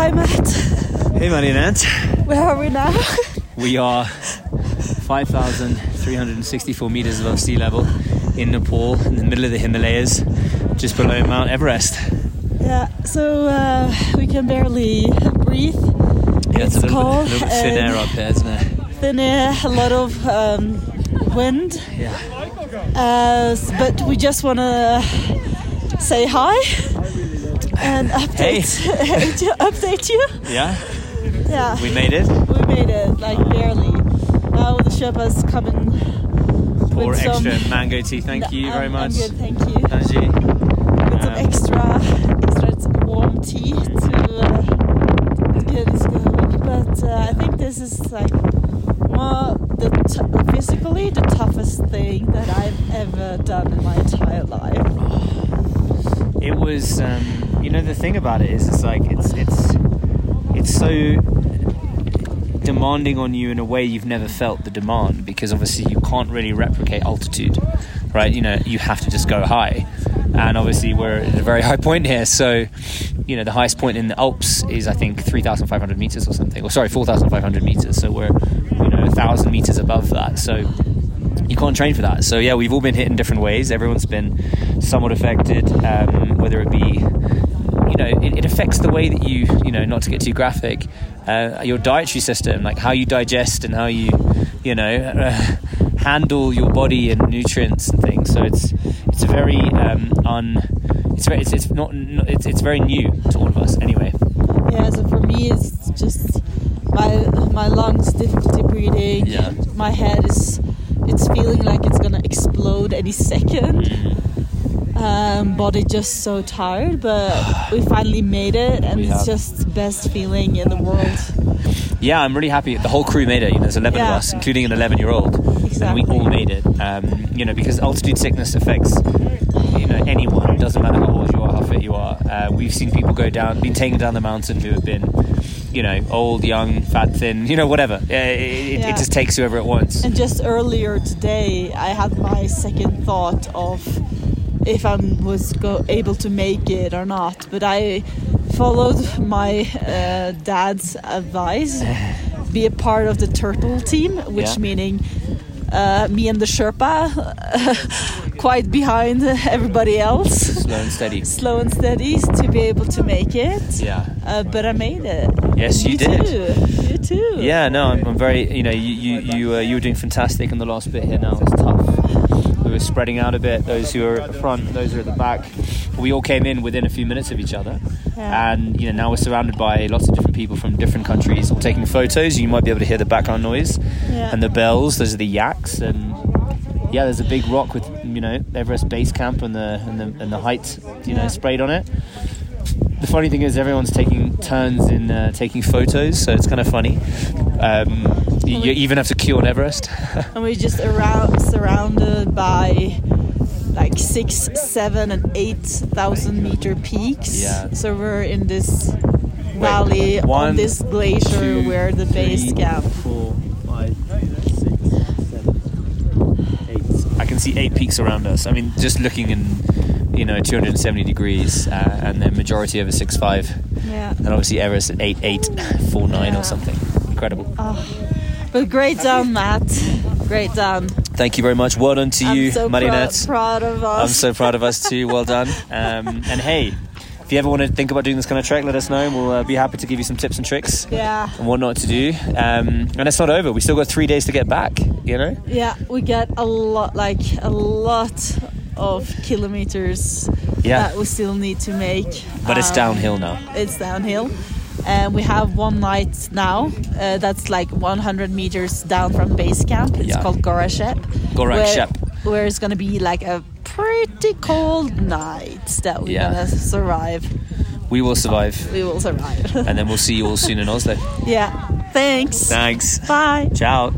Hi, Matt. Hey, Marinette. Where are we now? We are 5,364 meters above sea level in Nepal, in the middle of the Himalayas, just below Mount Everest. yeah, so uh, we can barely breathe. Yeah, it's, It's a little, cold bit, a little bit thin air up here, isn't it? Then uh, a lot of um, wind. Yeah. Uh, but we just want to say hi and update, update you. Yeah, Yeah, we made it. we made it, like barely. Now the Sherpa's coming. Poor with some- extra mango tea. Thank No, you I'm- very I'm much. good, thank you. Angie. With some Um, extra, extra warm tea to, uh, get us going. But uh, I think this is like more the t- physically the toughest thing that I've ever done in my entire life. it was um, you know the thing about it is it's like it's it's it's so demanding on you in a way you've never felt the demand because obviously you can't really replicate altitude right? You know you have to just go high. And obviously we're at a very high point here. So you know the highest point in the alps is i think 3500 meters or something. Or sorry 4500 meters. So we're you know a thousand meters above that. So you can't train for that. So yeah, we've all been hit in different ways. Everyone's been somewhat affected, um, whether it be, you know, it, it affects the way that you, you know, not to get too graphic, uh, your dietary system, like how you digest and how you, you know, uh, handle your body and nutrients and things. So it's it's a very um, un, it's very it's, it's not it's, it's very new to all of us anyway. Yeah, so for me it's just my my lungs difficulty breathing. Yeah. My head is it's feeling like it's gonna explode any second. Mm. Um, body just so tired, but we finally made it, and We it's have. just the best feeling in the world. Yeah, I'm really happy. The whole crew made it. You know, there's 11 of us, including an 11 year old. And we all made it. Um, you know, because altitude sickness affects, you know, anyone. It doesn't matter how old you are, how fit you are. Uh, we've seen people go down, been taken down the mountain who have been, you know, old, young, fat, thin, you know, whatever. It, it, Yeah. it just takes whoever it wants. And just earlier today, I had my second thought of if I was go- able to make it or not. But I followed my uh, dad's advice: be a part of the turtle team, which Yeah. meaning uh, me and the Sherpa, quite behind everybody else, Slow and steady. slow and steady to be able to make it. Yeah. Uh, but I made it. Yes, you did. Too. You too. Yeah, no, I'm, I'm very. You know, you you you, uh, you were doing fantastic in the last bit here. Now it's tough. We were spreading out a bit. Those who are at the front, those who are at the back. We all came in within a few minutes of each other, Yeah. and you know now we're surrounded by lots of different people from different countries, all taking photos. You might be able to hear the background noise Yeah. and the bells. Those are the yaks, and yeah, there's a big rock with you know Everest Base Camp and the and the and the height you know sprayed on it the funny thing is everyone's taking turns in uh, taking photos, so it's kind of funny. Um, you, you even have to queue on Everest. and we're just around surrounded by like six, seven, and eight thousand meter peaks. Yeah. So we're in this valley one, on this glacier Two, where the base three, camp. four, five, six, seven, eight. I can see eight peaks around us. I mean, just looking in, you know, 270 degrees, uh, and the majority of over six five, Yeah. and obviously Everest at eight eight four nine Yeah. or something. Incredible. But great done, Matt. Great done. Thank you very much. Well done to you, I'm so Marinette. proud, proud of us. I'm so proud of us too. Well done. Um, and hey, if you ever want to think about doing this kind of trek, let us know, we'll uh, be happy to give you some tips and tricks Yeah. and what not to do. Um, and it's not over. We still got three days to get back. You know. Yeah, we get a lot, like a lot of kilometers Yeah. that we still need to make. But it's Um, downhill now. It's downhill. And we have one night now uh, that's like 100 meters down from base camp. It's Yeah. called Gorashep. Gorak where, Shep. Where it's gonna be like a pretty cold night that we're Yeah. gonna survive. We will survive, We will survive. and then we'll see you all soon in Oslo. yeah. Thanks. Thanks. Bye. Ciao.